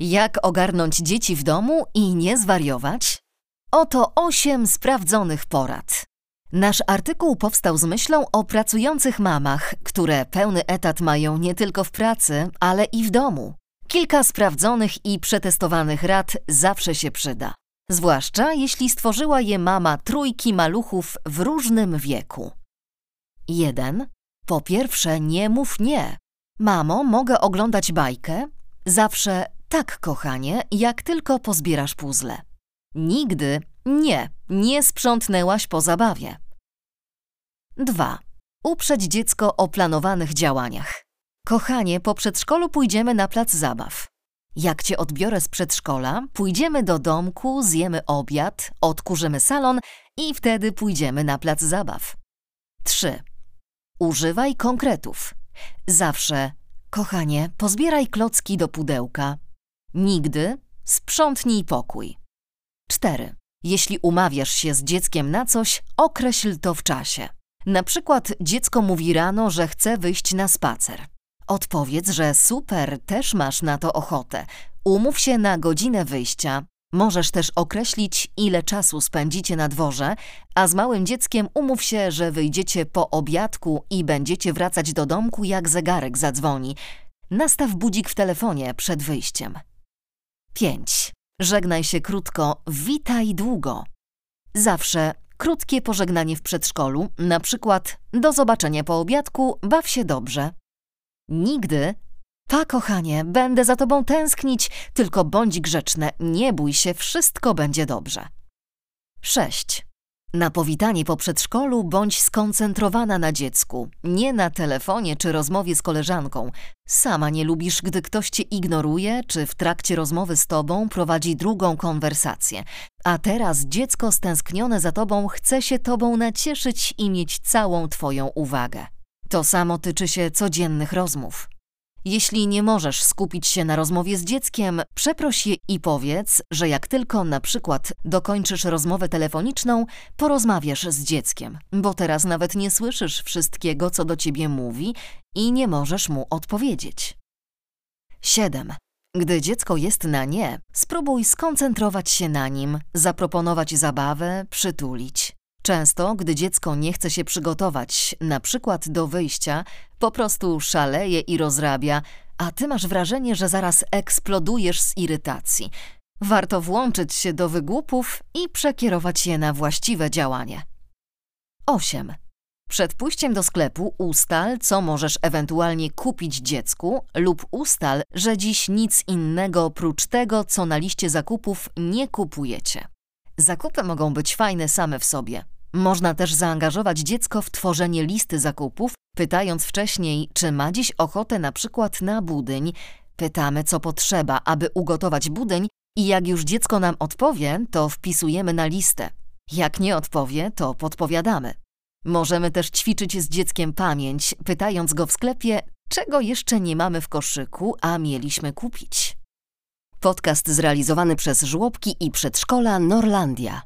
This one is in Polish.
Jak ogarnąć dzieci w domu i nie zwariować? Oto 8 sprawdzonych porad. Nasz artykuł powstał z myślą o pracujących mamach, które pełny etat mają nie tylko w pracy, ale i w domu. Kilka sprawdzonych i przetestowanych rad zawsze się przyda. Zwłaszcza jeśli stworzyła je mama trójki maluchów w różnym wieku. 1. Po pierwsze, nie mów nie. Mamo, mogę oglądać bajkę? Zawsze tak, kochanie, jak tylko pozbierasz puzzle. Nigdy nie, nie sprzątnęłaś po zabawie. 2. Uprzeć dziecko o planowanych działaniach. Kochanie, po przedszkolu pójdziemy na plac zabaw. Jak cię odbiorę z przedszkola, pójdziemy do domku, zjemy obiad, odkurzymy salon i wtedy pójdziemy na plac zabaw. 3. Używaj konkretów. Zawsze, kochanie, pozbieraj klocki do pudełka. Nigdy sprzątnij pokój. 4. Jeśli umawiasz się z dzieckiem na coś, określ to w czasie. Na przykład dziecko mówi rano, że chce wyjść na spacer. Odpowiedz, że super, też masz na to ochotę. Umów się na godzinę wyjścia. Możesz też określić, ile czasu spędzicie na dworze, a z małym dzieckiem umów się, że wyjdziecie po obiadku i będziecie wracać do domku, jak zegarek zadzwoni. Nastaw budzik w telefonie przed wyjściem. 5. Żegnaj się krótko, witaj długo. Zawsze krótkie pożegnanie w przedszkolu, na przykład do zobaczenia po obiadku, baw się dobrze. Nigdy pa, kochanie, będę za tobą tęsknić, tylko bądź grzeczne, nie bój się, wszystko będzie dobrze. 6. Na powitanie po przedszkolu bądź skoncentrowana na dziecku, nie na telefonie czy rozmowie z koleżanką. Sama nie lubisz, gdy ktoś cię ignoruje, czy w trakcie rozmowy z tobą prowadzi drugą konwersację. A teraz dziecko stęsknione za tobą chce się tobą nacieszyć i mieć całą twoją uwagę. To samo tyczy się codziennych rozmów. Jeśli nie możesz skupić się na rozmowie z dzieckiem, przeproś je i powiedz, że jak tylko na przykład dokończysz rozmowę telefoniczną, porozmawiasz z dzieckiem, bo teraz nawet nie słyszysz wszystkiego, co do ciebie mówi i nie możesz mu odpowiedzieć. 7. Gdy dziecko jest na nie, spróbuj skoncentrować się na nim, zaproponować zabawę, przytulić. Często, gdy dziecko nie chce się przygotować, na przykład do wyjścia, po prostu szaleje i rozrabia, a ty masz wrażenie, że zaraz eksplodujesz z irytacji. Warto włączyć się do wygłupów i przekierować je na właściwe działanie. 8. Przed pójściem do sklepu ustal, co możesz ewentualnie kupić dziecku, lub ustal, że dziś nic innego oprócz tego, co na liście zakupów nie kupujecie. Zakupy mogą być fajne same w sobie, można też zaangażować dziecko w tworzenie listy zakupów, pytając wcześniej, czy ma dziś ochotę na przykład na budyń. Pytamy, co potrzeba, aby ugotować budyń i jak już dziecko nam odpowie, to wpisujemy na listę. Jak nie odpowie, to podpowiadamy. Możemy też ćwiczyć z dzieckiem pamięć, pytając go w sklepie, czego jeszcze nie mamy w koszyku, a mieliśmy kupić. Podcast zrealizowany przez żłobki i przedszkola Norlandia.